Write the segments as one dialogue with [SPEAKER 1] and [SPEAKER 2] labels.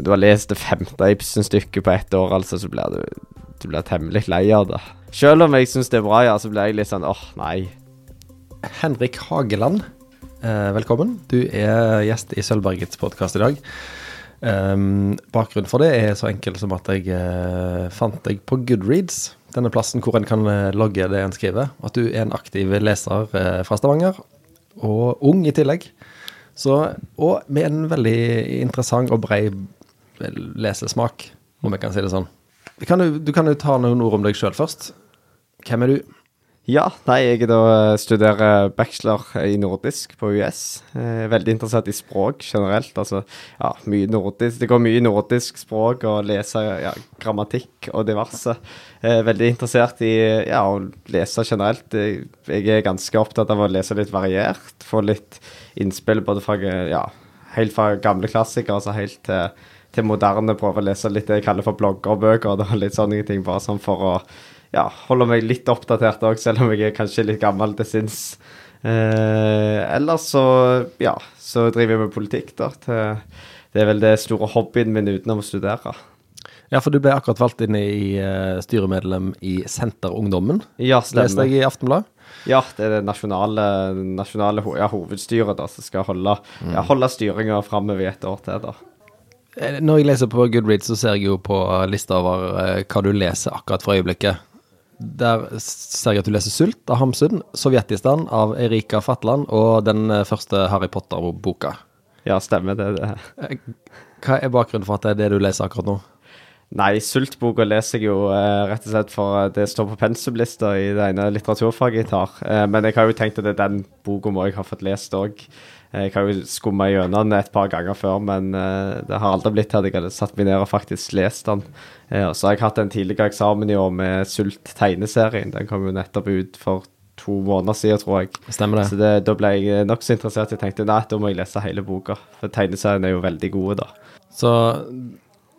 [SPEAKER 1] Du har lest det femte Ibsen-stykket på ett år, altså, så blir du, du blir temmelig lei av det. Selv om jeg syns det er bra, ja, så blir jeg litt sånn åh, nei.
[SPEAKER 2] Henrik Hageland, eh, velkommen. Du er gjest i Sølvbergets podkast i dag. Um, bakgrunnen for det er så enkel som at jeg uh, fant deg på Goodreads, denne plassen hvor en kan uh, logge det en skriver. At du er en aktiv leser uh, fra Stavanger, og ung i tillegg. Så, og med en veldig interessant og brei lesesmak, om jeg kan si det sånn. Kan du, du kan jo ta noen ord om deg sjøl først. Hvem er du?
[SPEAKER 1] Ja, nei, jeg da studerer bachelor i nordisk på US. Eh, veldig interessert i språk generelt. Altså, ja, mye nordisk. Det går mye nordisk språk og lese ja, grammatikk og diverse. Eh, veldig interessert i ja, å lese generelt. Jeg er ganske opptatt av å lese litt variert. Få litt innspill både fra ja, helt fra gamle klassikere altså helt til, til moderne. prøver å lese litt det jeg kaller for bloggerbøker. Litt sånne ting, bare sånn for å ja, holde meg litt oppdatert òg, selv om jeg er kanskje litt gammel til sinns. Eh, ellers så, ja, så driver jeg med politikk, da. Til, det er vel det store hobbyen min utenom å studere.
[SPEAKER 2] Ja, for du ble akkurat valgt inn i uh, styremedlem i Senterungdommen.
[SPEAKER 1] Ja, stemmer.
[SPEAKER 2] Leste jeg i Aftenbladet?
[SPEAKER 1] Ja, det er det nasjonale, nasjonale ja, hovedstyret da, som skal holde, mm. ja, holde styringa framover i et år til. da.
[SPEAKER 2] Eh, når jeg leser på Goodreads, så ser jeg jo på lista over uh, hva du leser akkurat for øyeblikket. Der ser jeg at du leser 'Sult' av Hamsun, 'Sovjetistan' av Erika Fatland og den eh, første Harry Potter-boka.
[SPEAKER 1] Ja, stemmer det. det.
[SPEAKER 2] Eh, hva er bakgrunnen for at det er det du leser akkurat nå?
[SPEAKER 1] Nei, Sult-boka leser jeg jo eh, rett og slett for det står på pensumlista i det ene litteraturfaget jeg tar. Eh, men jeg har jo tenkt at det er den boka må jeg ha fått lest òg. Jeg har jo skumma gjennom den et par ganger før, men uh, det har aldri blitt til at jeg hadde satt meg ned og faktisk lest den. Og så har jeg hatt en tidligere eksamen i år med Sult-tegneserien. Den kom jo nettopp ut for to måneder siden, tror jeg.
[SPEAKER 2] Stemmer det.
[SPEAKER 1] Så det, da ble jeg nokså interessert. Jeg tenkte nei, da må jeg lese hele boka. For tegneserien er jo veldig gode, da.
[SPEAKER 2] Så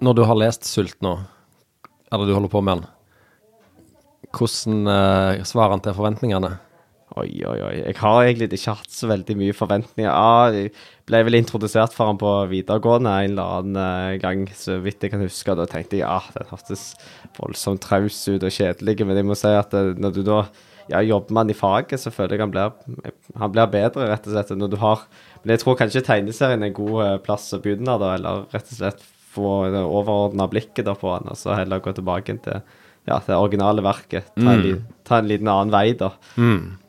[SPEAKER 2] når du har lest Sult nå, eller du holder på med den, hvordan uh, svarer han til forventningene?
[SPEAKER 1] Oi, oi, oi. Jeg har egentlig ikke hatt så veldig mye forventninger. Ah, jeg ble vel introdusert for han på videregående en eller annen uh, gang, så vidt jeg kan huske. Da tenkte jeg ja, den hørtes voldsomt traus ut og kjedelig, men jeg må si at eh, når du da ja, jobber han i faget, så føler jeg han blir, han blir bedre, rett og slett. Når du har Men jeg tror kanskje tegneserien er en god uh, plass å begynne, da, eller rett og slett få det overordna blikket da på han, og så heller gå tilbake til ja, det originale verket. Ta en, mm. ta en liten annen vei, da.
[SPEAKER 2] Mm.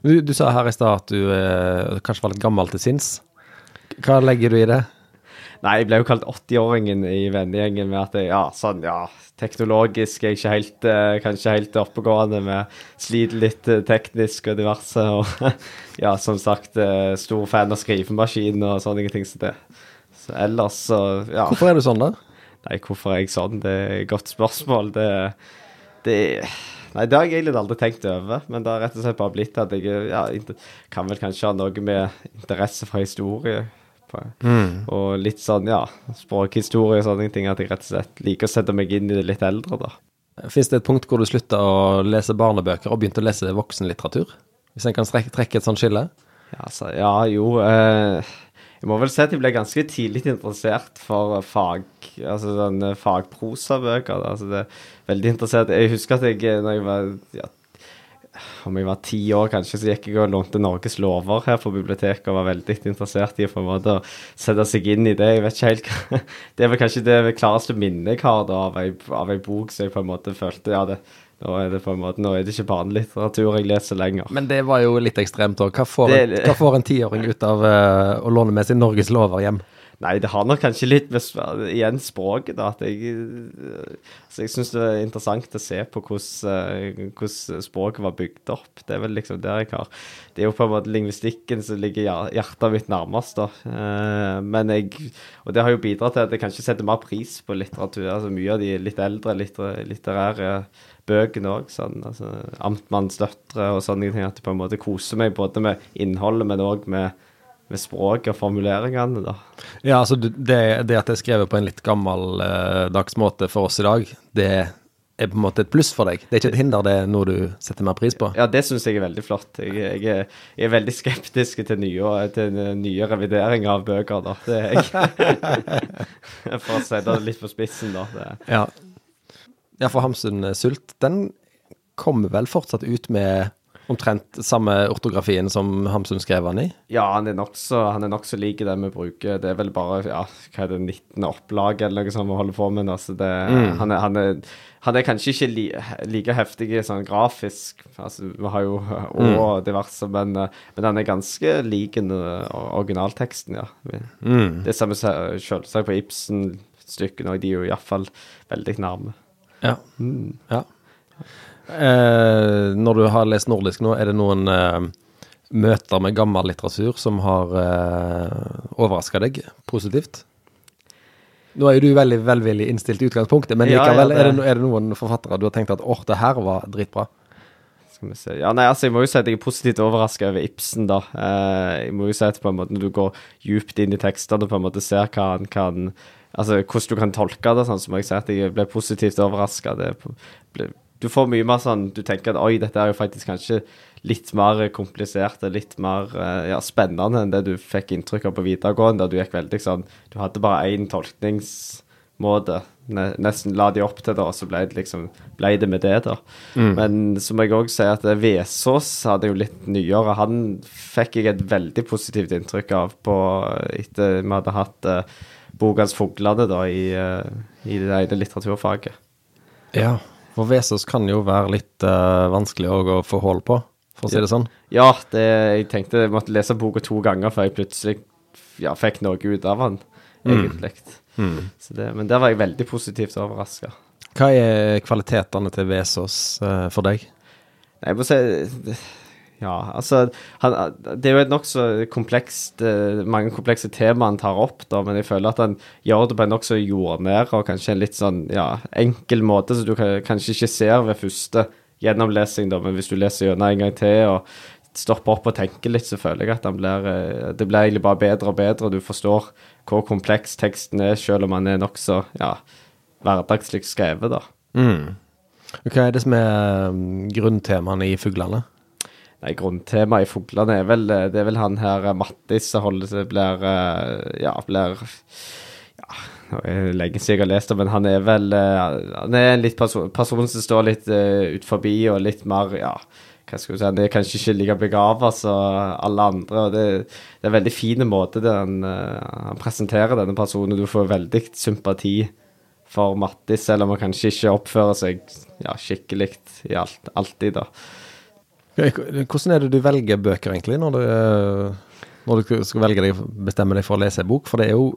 [SPEAKER 2] Du, du, sa her i stad at du eh, kanskje var litt gammel til sinns. Hva legger du i det?
[SPEAKER 1] Nei, jeg ble jo kalt 80-åringen i vennegjengen med at jeg, ja, sånn, ja, teknologisk er jeg ikke helt, eh, kanskje helt oppegående med sliter litt eh, teknisk og diverse. Og ja, som sagt, eh, stor fan av skrivemaskin og sånne ting som det. Så ellers så, ja.
[SPEAKER 2] Hvorfor er du sånn, da?
[SPEAKER 1] Nei, hvorfor er jeg sånn? Det er et godt spørsmål. Det, det Nei, det har jeg egentlig aldri tenkt over, men det har rett og slett bare blitt at jeg ja, kan vel kanskje ha noe med interesse for historie på, mm. og litt sånn, ja, språkhistorie og sånne ting, at jeg rett og slett liker å sette meg inn i det litt eldre, da.
[SPEAKER 2] Fins det et punkt hvor du slutta å lese barnebøker og begynte å lese voksenlitteratur? Hvis en kan trekke et sånt skille?
[SPEAKER 1] Ja, altså, ja jo. Eh, jeg må vel si at jeg ble ganske tidlig interessert for fag, altså sånne fagprosabøker. Altså det er veldig interessert. Jeg husker at jeg når jeg var ja, om jeg var ti år kanskje, så gikk jeg og lånte Norges lover her på biblioteket og var veldig interessert i på en måte å sette seg inn i det. Jeg vet ikke helt hva Det er vel kanskje det klareste minnet jeg har da, av, ei, av ei bok som jeg på en måte følte ja, det, nå er det på en måte, nå er det ikke barnelitteratur jeg leser lenger.
[SPEAKER 2] Men det var jo litt ekstremt òg. Hva, hva, får en tiåring ut av uh, å låne med seg Norges lover hjem?
[SPEAKER 1] Nei, det har nok kanskje litt med igjen språket, da. At jeg, altså jeg syns det er interessant å se på hvordan, hvordan, språket var bygd opp. Det er vel liksom der jeg har Det er jo på en måte lingvistikken som ligger hjertet mitt nærmest, da. Eh, men jeg Og det har jo bidratt til at jeg kanskje setter mer pris på litteratur. Altså mye av de litt eldre litterære bøkene òg. Sånn, altså, Amtmannens døtre og sånne ting. At jeg på en måte koser meg både med innholdet, men òg med med språket og formuleringene, da.
[SPEAKER 2] Ja, altså det, det, at det er skrevet på en litt gammeldags eh, måte for oss i dag, det er på en måte et pluss for deg. Det er ikke et hinder, det er noe du setter mer pris på.
[SPEAKER 1] Ja, det syns jeg er veldig flott. Jeg, jeg, er, jeg er veldig skeptisk til nye, til nye revideringer av bøker, da. Det er jeg. For å sette det litt på spissen, da. Det.
[SPEAKER 2] Ja. ja, for Hamsun Sult, den kommer vel fortsatt ut med omtrent samme ortografien som Hamsun skrev han i?
[SPEAKER 1] Ja, han er nokså nok lik den vi bruker. Det er vel bare ja, hva er det, 19. opplag eller noe sånt vi holder på med. Altså det, mm. han, er, han, er, han, er, kanskje ikke li, like heftig sånn grafisk, altså vi har jo og mm. diverse, men, men, han er ganske lik originalteksten, ja. Mm. Det samme selvsagt på Ibsen-stykkene, og de er jo iallfall veldig nærme.
[SPEAKER 2] Ja. Mm. ja. Eh, når du har lest nordisk nå, er det noen eh, møter med gammel litteratur som har eh, overraska deg positivt? Nå er jo du veldig velvillig innstilt i utgangspunktet, men likevel, ja, ja, det... er, det, er, det, noen forfattere du har tenkt at åh, det her var dritbra?
[SPEAKER 1] Skal vi se. Ja, nei, altså, Jeg må jo si at jeg er positivt overraska over Ibsen, da. Eh, jeg må jo si at på en måte når du går djupt inn i tekstene og på en måte ser hva han kan Altså hvordan du kan tolke det, sånn, så må jeg si at jeg ble positivt overraska. Det ble du får mye mer sånn Du tenker at oi, dette er jo faktisk kanskje litt mer komplisert og litt mer eh, ja, spennende enn det du fikk inntrykk av på videregående. Da du gikk veldig sånn Du hadde bare én tolkningsmåte. Nesten la de opp til det, og så ble det liksom ble det med det, da. Mm. Men så må jeg òg si at Vesås hadde jo litt nyere. Han fikk jeg et veldig positivt inntrykk av på etter vi hadde hatt uh, Bogas fuglene da i, uh, i det ene litteraturfaget.
[SPEAKER 2] Ja. For Vesos kan jo være litt uh, vanskelig å få hold på, for å si det sånn.
[SPEAKER 1] Ja, det, jeg tenkte jeg måtte lese boka to ganger før jeg plutselig ja, fikk noe ut av den, mm. egentlig. Mm. Det, men der var jeg veldig positivt overraska.
[SPEAKER 2] Hva er kvalitetene til Vesos uh, for deg?
[SPEAKER 1] Nei, jeg må si ja, altså han, Det er jo et nokså komplekst eh, Mange komplekse temaer han tar opp, da, men jeg føler at han gjør det på en nokså jordnær og kanskje en litt sånn ja, enkel måte, så du kan, kanskje ikke ser ved første gjennomlesing, da, men hvis du leser gjennom en gang til og stopper opp og tenker litt, så føler jeg at han blir, eh, det blir egentlig bare bedre og bedre. og Du forstår hvor kompleks teksten er, selv om han er nokså ja, hverdagslig skrevet. da.
[SPEAKER 2] Mm. Hva er det som er um, grunntemaene i 'Fuglene'?
[SPEAKER 1] Nei, Grunntemaet i Fuglene er vel Det er vel han her eh, Mattis som holder seg Blir eh, Ja, blir ja, lenge siden jeg har lest det, men han er vel eh, Han er en litt person, person som står litt uh, ut forbi og litt mer Ja, hva skal du si Han er kanskje ikke like begava som alle andre. og det, det, er en veldig fin måte det han, uh, han presenterer denne personen. Du får veldig sympati for Mattis, selv om han kanskje ikke oppfører seg ja, skikkelig alt, alltid, da.
[SPEAKER 2] Hvordan er det du velger bøker, egentlig, når du, eh, når du skal velge deg, bestemme deg for å lese en bok? For det er jo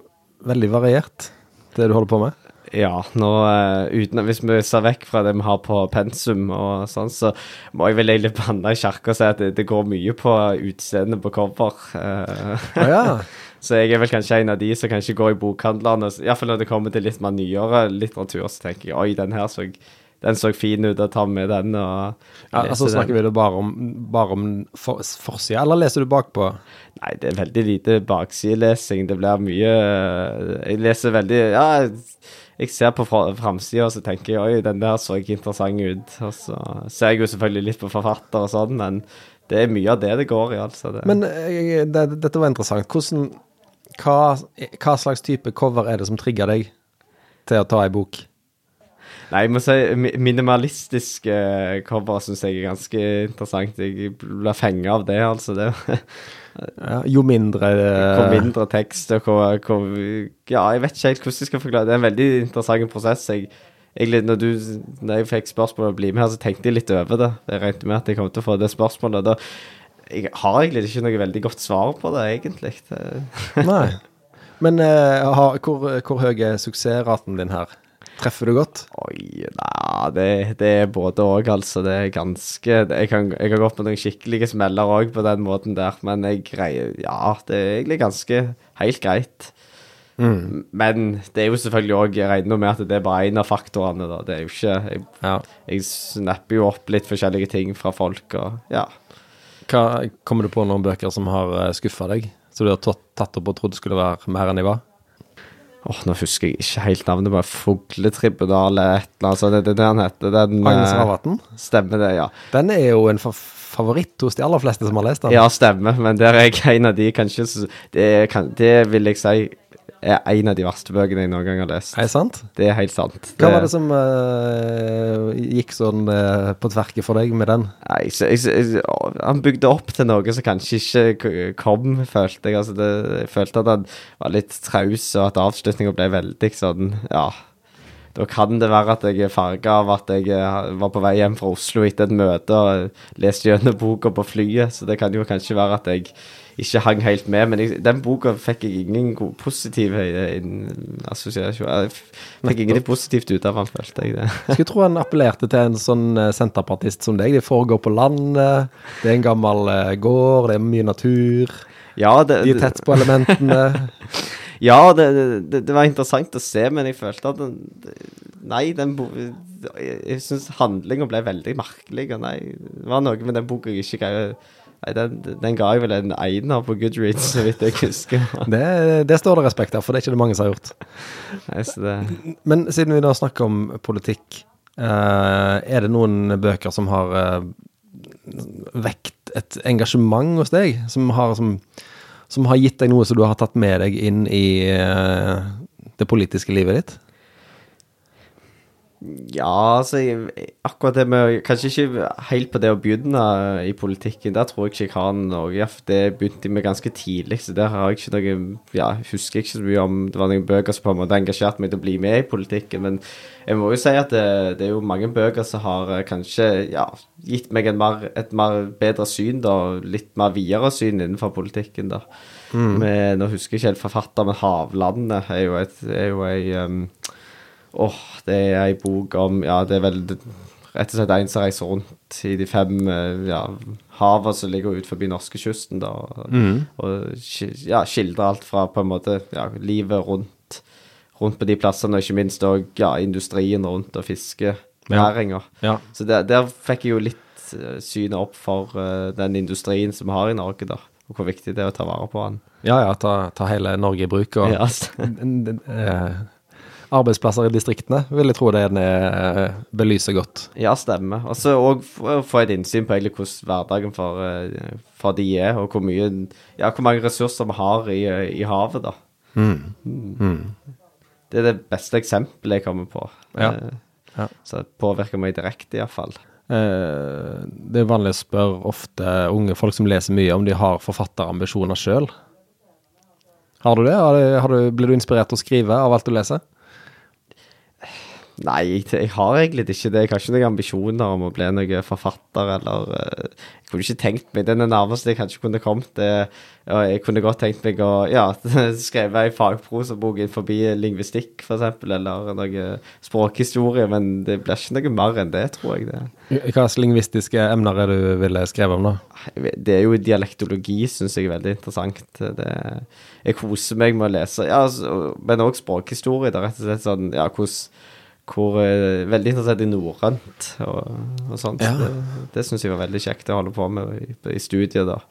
[SPEAKER 2] veldig variert, det du holder på med.
[SPEAKER 1] Ja, nå uh, uten, hvis vi ser vekk fra det vi har på pensum og sånn, så må jeg vel egentlig banne i kirka og si at det, det, går mye på utseendet på cover.
[SPEAKER 2] Ah, ja.
[SPEAKER 1] så jeg er vel kanskje en av de som kanskje går i bokhandlerne. Iallfall når det kommer til litt mer nyere litteratur, så tenker jeg oi, den her så jeg den så fin ut, å ta med den og
[SPEAKER 2] ja, altså Snakker vi da bare om, bare om for, forsida, eller leser du bakpå?
[SPEAKER 1] Nei, det er veldig lite baksidelesing. Det blir mye Jeg leser veldig Ja, jeg ser på framsida og så tenker jeg oi, den der så ikke interessant ut. Og så ser jeg jo selvfølgelig litt på forfatter og sånn, men det er mye av det det går i, altså. Det.
[SPEAKER 2] Men eh, det, dette var interessant. Hvordan hva, hva slags type cover er det som trigger deg til å ta ei bok?
[SPEAKER 1] Nei, jeg må si minimalistiske cover syns jeg er ganske interessant. Jeg blir fenga av det, altså. Det,
[SPEAKER 2] ja, jo mindre
[SPEAKER 1] Hvor mindre tekst og hvor, hvor, Ja, jeg vet ikke helt hvordan jeg skal forklare det. er en veldig interessant prosess. Jeg, egentlig, når, du, når jeg fikk spørsmål om å bli med her, så tenkte jeg litt over det. Jeg regnet med at jeg kom til å få det spørsmålet. Da, jeg har egentlig ikke noe veldig godt svar på det, egentlig.
[SPEAKER 2] Nei. Men uh, hvor, hvor høy er suksessraten din her? Treffer du godt?
[SPEAKER 1] Oi, nei, det, det er både òg, altså. Det er ganske Jeg, kan, jeg har gått på noen skikkelige smeller òg på den måten der, men jeg greier Ja, det er egentlig ganske helt greit. Mm. Men det er jo selvfølgelig òg Jeg regner med at det er bare én av faktorene, da. Det er jo ikke Jeg, ja. jeg snapper jo opp litt forskjellige ting fra folk, og ja.
[SPEAKER 2] Hva, kommer du på noen bøker som har eh, skuffa deg? Så du har tatt opp og trodd skulle være mer enn de var?
[SPEAKER 1] Åh, Nå husker jeg ikke helt navnet, bare Fugletribunal eller et eller annet sånt. Det er det han heter. Den,
[SPEAKER 2] Agnes
[SPEAKER 1] eh,
[SPEAKER 2] Ravatn.
[SPEAKER 1] Stemmer det, ja.
[SPEAKER 2] Den er jo en favoritt hos de aller fleste som har lest den.
[SPEAKER 1] Ja, stemmer, men der er jeg en av de kanskje Det, kan, det vil jeg si er en av de verste bøkene jeg noen gang har lest.
[SPEAKER 2] Er det sant?
[SPEAKER 1] Det er helt sant.
[SPEAKER 2] Hva var det som uh, gikk sånn uh, på tverke for deg med den?
[SPEAKER 1] Nei, så, jeg, jeg, han bygde opp til noe som kanskje ikke kom, følte jeg. Altså det, jeg følte at han var litt traus, og at avslutninga ble veldig sånn Ja. Da kan det være at jeg er farga av at jeg eh, var på vei hjem fra Oslo etter et møte og leste gjennom boka på flyet, så det kan jo kanskje være at jeg ikke hang helt med. Men jeg, den boka fikk jeg ingen god, positiv eh, assosiasjon Jeg f- fikk ingenting positivt ut av den, følte jeg det.
[SPEAKER 2] Skulle tro han appellerte til en sånn eh, senterpartist som deg. De foregår på landet, det er en gammel eh, gård, det er mye natur.
[SPEAKER 1] Ja, det,
[SPEAKER 2] De er tett på elementene.
[SPEAKER 1] Ja, det, det, det var interessant å se, men jeg følte at den, Nei, den Jeg, jeg syns handlinga ble veldig merkelig. Og nei, det var noe med den boka jeg ikke greier Nei, den, den ga jeg vel en einer på Goodreads, så vidt jeg husker.
[SPEAKER 2] Det, det står det respekt av, for det er ikke det mange som har gjort.
[SPEAKER 1] Nei, så det,
[SPEAKER 2] Men siden vi da snakker om politikk, eh, er det noen bøker som har eh, vekt et engasjement hos deg? Som har, som, som har gitt deg noe som du har tatt med deg inn i eh, det politiske livet ditt?
[SPEAKER 1] Ja, altså Akkurat det med Kanskje ikke helt på det å begynne i politikken. Der tror jeg ikke jeg har noe. Det begynte jeg med ganske tidlig, så der har jeg ikke noe Ja, jeg husker ikke så mye om det var noen bøker som på en måte engasjerte meg til å bli med i politikken. Men jeg må jo si at det, det er jo mange bøker som har eh, kanskje ja, gitt meg en mer, et mer bedre syn, da. Litt mer videre syn innenfor politikken, da. Med, nå husker jeg ikke helt forfatter, men 'Havlandet' er jo, et, er jo ei um, Åh, det er ei bok om Ja, det er vel det- rett og slett en som reiser rundt i de fem eh, ja, havene som ligger ut forbi norskekysten, da. Og, og ja, skildrer alt fra på en måte ja, livet rundt, rundt på de plassene, og ikke minst òg ja, industrien rundt og fiskenæringa.
[SPEAKER 2] Ja.
[SPEAKER 1] Så der, der fikk jeg jo litt uh, synet opp for uh, den industrien som vi har i Norge, da. Og hvor viktig det er å ta vare på den.
[SPEAKER 2] Ja, ja, ta, ta hele Norge i bruk. Og,
[SPEAKER 1] Ja, altså.
[SPEAKER 2] arbeidsplasser i distriktene vil jeg tro det eh, belyser godt.
[SPEAKER 1] Ja, stemmer. Og så òg få et innsyn på egentlig hvordan hverdagen for, eh, for de er, og hvor mye Ja, hvor mange ressurser vi har i, eh, i havet, da. Mm. Det er det beste eksempelet jeg kommer på.
[SPEAKER 2] Ja. Ja.
[SPEAKER 1] Så det påvirker meg direkte, iallfall.
[SPEAKER 2] Eh, det er vanlig å spørre ofte unge folk som leser mye, om de har forfatterambisjoner sjøl. Har du det? Har du, har du, blir du inspirert til å skrive av alt du leser?
[SPEAKER 1] Nei, jeg, jeg har egentlig ikke det. Jeg har ikke noen ambisjoner om å bli noen forfatter, eller eh, Jeg kunne ikke tenkt meg Den nærmeste jeg kanskje kunne kommet. Det, jeg kunne godt tenkt meg å ja, skrive ei fagprosabok innenfor lingvistikk, f.eks., eller noe språkhistorie, men det blir ikke noe mer enn det, tror jeg. det.
[SPEAKER 2] Hva slags lingvistiske emner er det du ville skrevet om, da?
[SPEAKER 1] Det er jo dialektologi, syns jeg er veldig interessant. Det, jeg koser meg med å lese, ja, altså, men òg språkhistorie. Det er rett og slett sånn ja, hvordan hvor eh, Veldig interessert i norrønt og, og sånt.
[SPEAKER 2] Ja.
[SPEAKER 1] Det, det syns jeg var veldig kjekt å holde på med i, i studiet, da.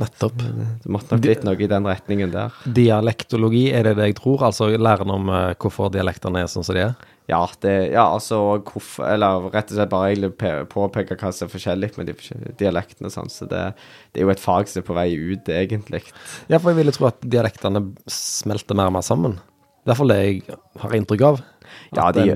[SPEAKER 2] Nettopp.
[SPEAKER 1] Det måtte nok blitt noe i den retningen der.
[SPEAKER 2] Dialektologi, er det det jeg tror? Altså læren om uh, hvorfor dialektene er sånn som de er?
[SPEAKER 1] Ja, det, ja altså hvorfor Eller rett og slett bare egentlig påpeke hva som er forskjellig med de dialektene. Sånn, så det, det er jo et fag som er på vei ut, egentlig.
[SPEAKER 2] Ja, for jeg ville tro at dialektene smelter mer og mer sammen. Det er i hvert fall det jeg har inntrykk av.
[SPEAKER 1] Ja, de-
[SPEAKER 2] det,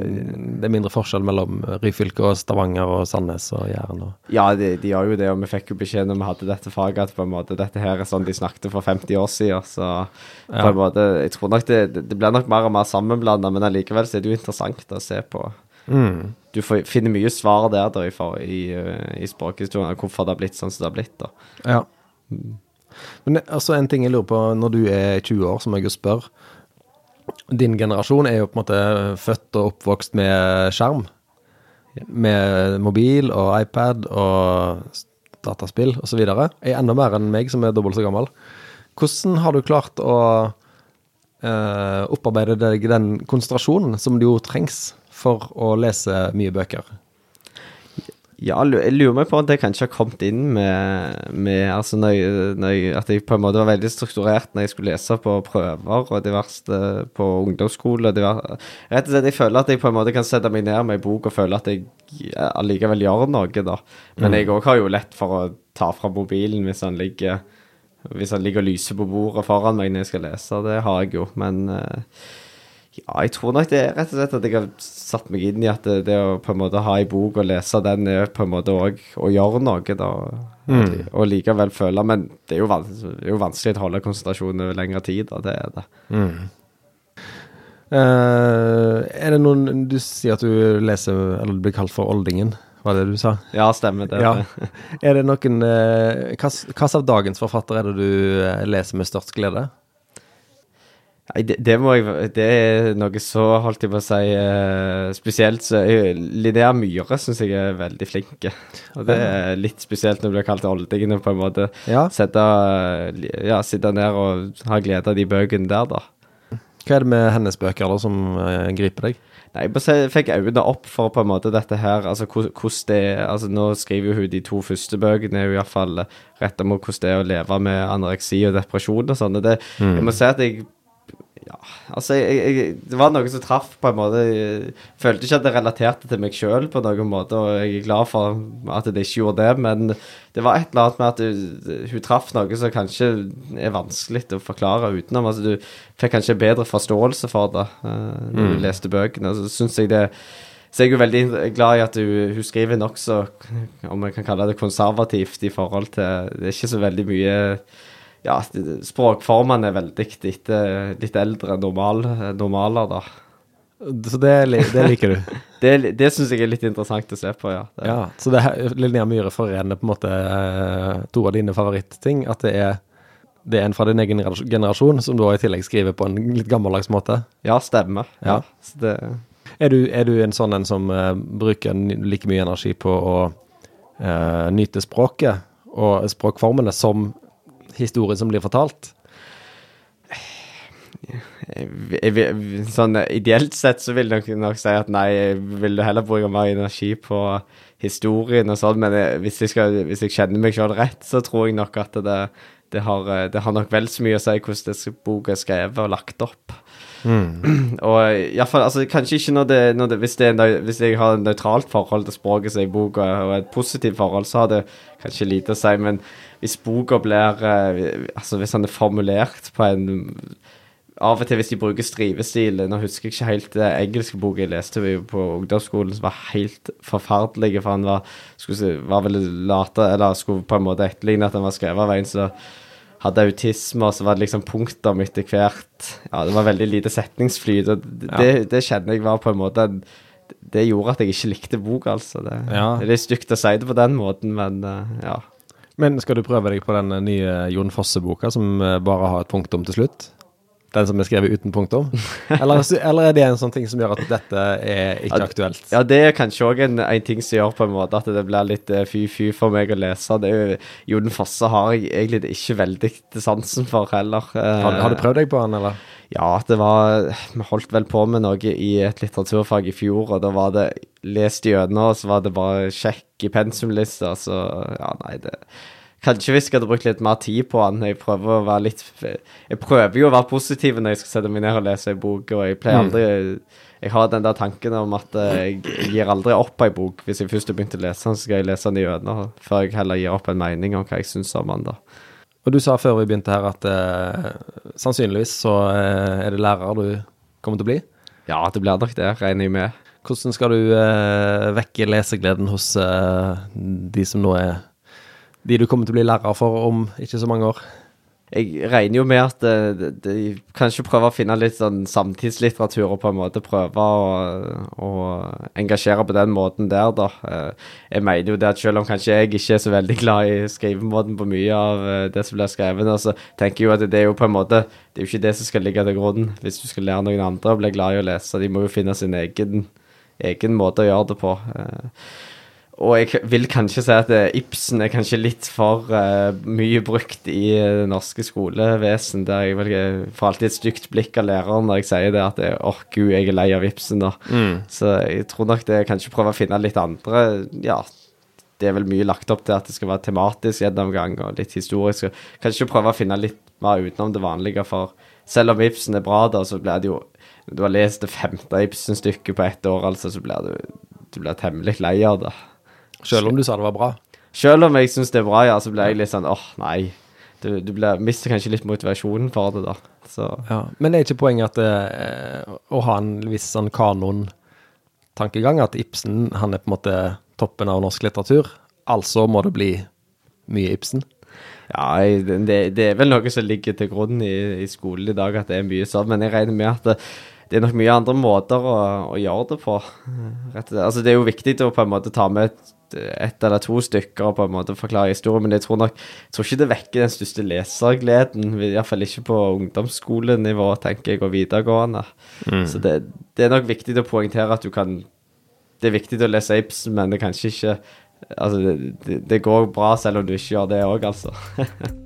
[SPEAKER 2] det er mindre forskjell mellom Ryfylke og Stavanger og Sandnes og Jæren og
[SPEAKER 1] Ja, de, de gjør jo det, og vi fikk jo beskjed når vi hadde dette faget, at på en måte dette her er sånn de snakket for 50 år siden. Så på
[SPEAKER 2] Ja.
[SPEAKER 1] en måte Jeg tror nok det, det blir nok mer og mer sammenblanda, men allikevel så er det jo interessant å se på.
[SPEAKER 2] mm.
[SPEAKER 1] Du får, finner mye svar der da, i, i, eh, i språkhistorien, hvorfor det har blitt sånn som det har blitt. da.
[SPEAKER 2] Ja. Men altså en ting jeg lurer på, når du er 20 år, som jeg jo spørre. Din generasjon er jo på en måte født og oppvokst med skjerm. Med mobil og iPad og dataspill osv. Er enda mer enn meg, som er dobbelt så gammel. Hvordan har du klart å eh, opparbeide deg den konsentrasjonen som jo trengs for å lese mye bøker?
[SPEAKER 1] Ja, jeg lurer meg på om det kanskje har kommet inn med, med altså når jeg, når jeg, At jeg på en måte var veldig strukturert når jeg skulle lese på prøver og diverse på ungdomsskole. og Rett og slett, Jeg føler at jeg på en måte kan sette meg ned med ei bok og føle at jeg allikevel gjør noe, da. Men jeg òg har jo lett for å ta fra mobilen hvis han ligger Hvis han ligger og lyser på bordet foran meg når jeg skal lese. Det har jeg jo, men eh, ja, jeg tror nok det er rett og slett at jeg har satt meg inn i at det, det å på en måte ha ei bok og lese den er på en måte òg å gjøre noe, da. Og likevel føle Men det er, jo van det er jo vanskelig å holde konsentrasjonen over lengre tid, da. Det er det.
[SPEAKER 2] Eh, er det noen Du sier at du leser, eller du blir kalt for Oldingen, var det du sa?
[SPEAKER 1] Ja, stemmer det.
[SPEAKER 2] Ja. Er det noen uh, Hvilken av dagens forfattere er det du eh, leser med størst glede?
[SPEAKER 1] Nei, det, det må jeg Det er noe så, holdt jeg på å si, uh, spesielt så er- Linnea Myhre syns jeg er veldig flink. Og det er litt spesielt når du blir kalt oldingen på en måte
[SPEAKER 2] Ja.
[SPEAKER 1] sette, ja, sitte ned og ha glede av de bøkene der, da.
[SPEAKER 2] Hva er det med hennes bøker da som uh, griper deg?
[SPEAKER 1] Nei, jeg fikk øynene opp for på en måte dette her, altså hvordan det er altså Nå skriver hun de to første bøkene jo iallfall retta mot hvordan det er å leve med anoreksi og depresjon og sånn. Og det, jeg må si at jeg ja, altså jeg, jeg, Det var noe som traff på en måte Jeg følte ikke at det relaterte til meg sjøl på noen måte, og jeg er glad for at det ikke gjorde det, men det var et eller annet med at hun, hun traff noe som kanskje er vanskelig å forklare utenom. Altså Du fikk kanskje bedre forståelse for det uh, når du leste bøkene. Så syns jeg det så jeg er jo veldig glad i at hun, hun skriver nokså, om jeg kan kalle det konservativt i forhold til Det er ikke så veldig mye ja, språkformene er veldig litt, litt eldre normal, normaler, da.
[SPEAKER 2] Så det, det liker du?
[SPEAKER 1] Det, det syns jeg er litt interessant å se på, ja. Det,
[SPEAKER 2] ja. Så det her, Linnea Myhre forener på en måte eh, to av dine favorittting. At det er, det er en fra din egen generasjon, som da i tillegg skriver på en litt gammeldags måte.
[SPEAKER 1] ja stemmer.
[SPEAKER 2] Ja.
[SPEAKER 1] Ja. Så det,
[SPEAKER 2] Er du, er du en sånn en som uh, bruker like mye energi på å uh, nyte språket og språkformene som historien som blir fortalt?
[SPEAKER 1] jeg, jeg, sånn eh, ideelt sett så vil jeg nok, si at nei, jeg vil heller bruke mer energi på historien og sånn, men jeg, hvis, jeg skal, hvis jeg kjenner meg sjøl rett, så tror jeg nok at det, det, har, eh, det har nok vel så mye å si hvordan det boka er skrevet og lagt opp. Og iallfall altså, Kanskje ikke når det, når det, hvis, det er, hvis jeg har et nøytralt forhold til språket som er i boka, og et positivt forhold, så har det kanskje lite å si. Men hvis boka blir eh, Altså hvis han er formulert på en Av og til hvis de bruker strivestil Nå husker jeg ikke helt det engelske boka jeg leste på ungdomsskolen, som var helt forferdelig, for han var, skulle, var vel late, eller skulle på en måte etterligne at han var skrevet av en som hadde autisme, og så var det liksom punktum etter hvert. Ja, det var veldig lite setningsflyt, og det,
[SPEAKER 2] Ja.
[SPEAKER 1] det, det kjenner jeg var på en måte Det gjorde at jeg ikke likte boka, altså. Det,
[SPEAKER 2] Ja.
[SPEAKER 1] det er stygt å si det på den måten, men eh, ja.
[SPEAKER 2] Men skal du prøve deg på den eh, nye Jon Fosse-boka som eh, bare har et punktum til slutt? Den som er skrevet uten punktum? Eller, eller er det en sånn ting som gjør at dette er ikke
[SPEAKER 1] Ja,
[SPEAKER 2] aktuelt?
[SPEAKER 1] Ja, det er kanskje òg en, en ting som gjør på en måte at det blir litt eh, fy-fy for meg å lese. Det er jo, Jon Fosse har jeg egentlig ikke veldig sansen for heller. Eh,
[SPEAKER 2] Har, har du prøvd deg på den, eller?
[SPEAKER 1] Ja, det var Vi holdt vel på med noe i et litteraturfag i fjor, og da var det lest gjennom, og så var det bare sjekk i pensumlista, så ja, nei, det Kanskje jeg hadde brukt litt mer tid på den. Jeg prøver å være litt Jeg prøver jo å være positiv når jeg skal sette meg ned og lese ei bok, og jeg pleier aldri Jeg har den der tanken om at eh, jeg, gir aldri opp ei bok. Hvis jeg først har begynt å lese den, så skal jeg lese den gjennom, før jeg heller gir opp en mening om hva jeg syns om den, da.
[SPEAKER 2] Og du sa før vi begynte her at eh, sannsynligvis så eh, er det lærer du kommer til å bli.
[SPEAKER 1] Ja, det blir nok det, regner jeg med.
[SPEAKER 2] Hvordan skal du eh, vekke lesegleden hos eh, de som nå er De du kommer til å bli lærer for om ikke så mange år?
[SPEAKER 1] Jeg regner jo med at eh, de, de kanskje prøver å finne litt sånn samtidslitteratur og på en måte prøve å, å engasjere på den måten der, da. Eh, Jeg mener jo det at selv om kanskje jeg ikke er så veldig glad i skrivemåten på mye av eh, det som blir skrevet, så tenker jeg jo at det er jo på en måte Det er jo ikke det som skal ligge til grunn hvis du skal lære noen andre å bli glad i å lese. De må jo finne sin egen, egen måte å gjøre det på. Og jeg vil kanskje si at eh, Ibsen er kanskje litt for uh, mye brukt i eh, det norske skolevesen. Der jeg vel får alltid et stygt blikk av læreren når jeg sier det at åh gud, jeg er lei av Ibsen. da. Så jeg tror nok det er kanskje prøve å finne litt andre ja, det er vel mye lagt opp til at det skal være tematisk gjennomgang og litt historisk. og Kanskje prøve å finne litt mer utenom det vanlige, for selv om Ibsen er bra, da, så blir det jo Du har lest det femte Ibsen-stykket på ett år, altså, så blir du, du blir temmelig lei av det.
[SPEAKER 2] Selv om du sa det var bra.
[SPEAKER 1] Selv om jeg syns det er bra, ja, så ble jeg litt sånn åh, nei. Du, du ble, mister kanskje litt motivasjonen for det, da. Så
[SPEAKER 2] Ja. Men er ikke poenget at eh, å ha en viss sånn kanon-tankegang, at Ibsen han er på en måte toppen av norsk litteratur, altså må det bli mye Ibsen?
[SPEAKER 1] Ja, det, det er vel noe som ligger til grunn i, i skolen i dag, at det er mye sånn. Men jeg regner med at det, det er nok mye andre måter å, å gjøre det på. Rett. Altså, det er jo viktig å på en måte ta med et, ett eller to stykker og på en måte forklare historien, men jeg tror nok jeg tror ikke det vekker den største lesergleden. Iallfall ikke på ungdomsskolenivå, tenker jeg, og videregående. Så det, det er nok viktig å poengtere at du kan Det er viktig å lese Ibsen, men det er kanskje ikke Altså, det, det, det går bra selv om du ikke gjør det òg, altså.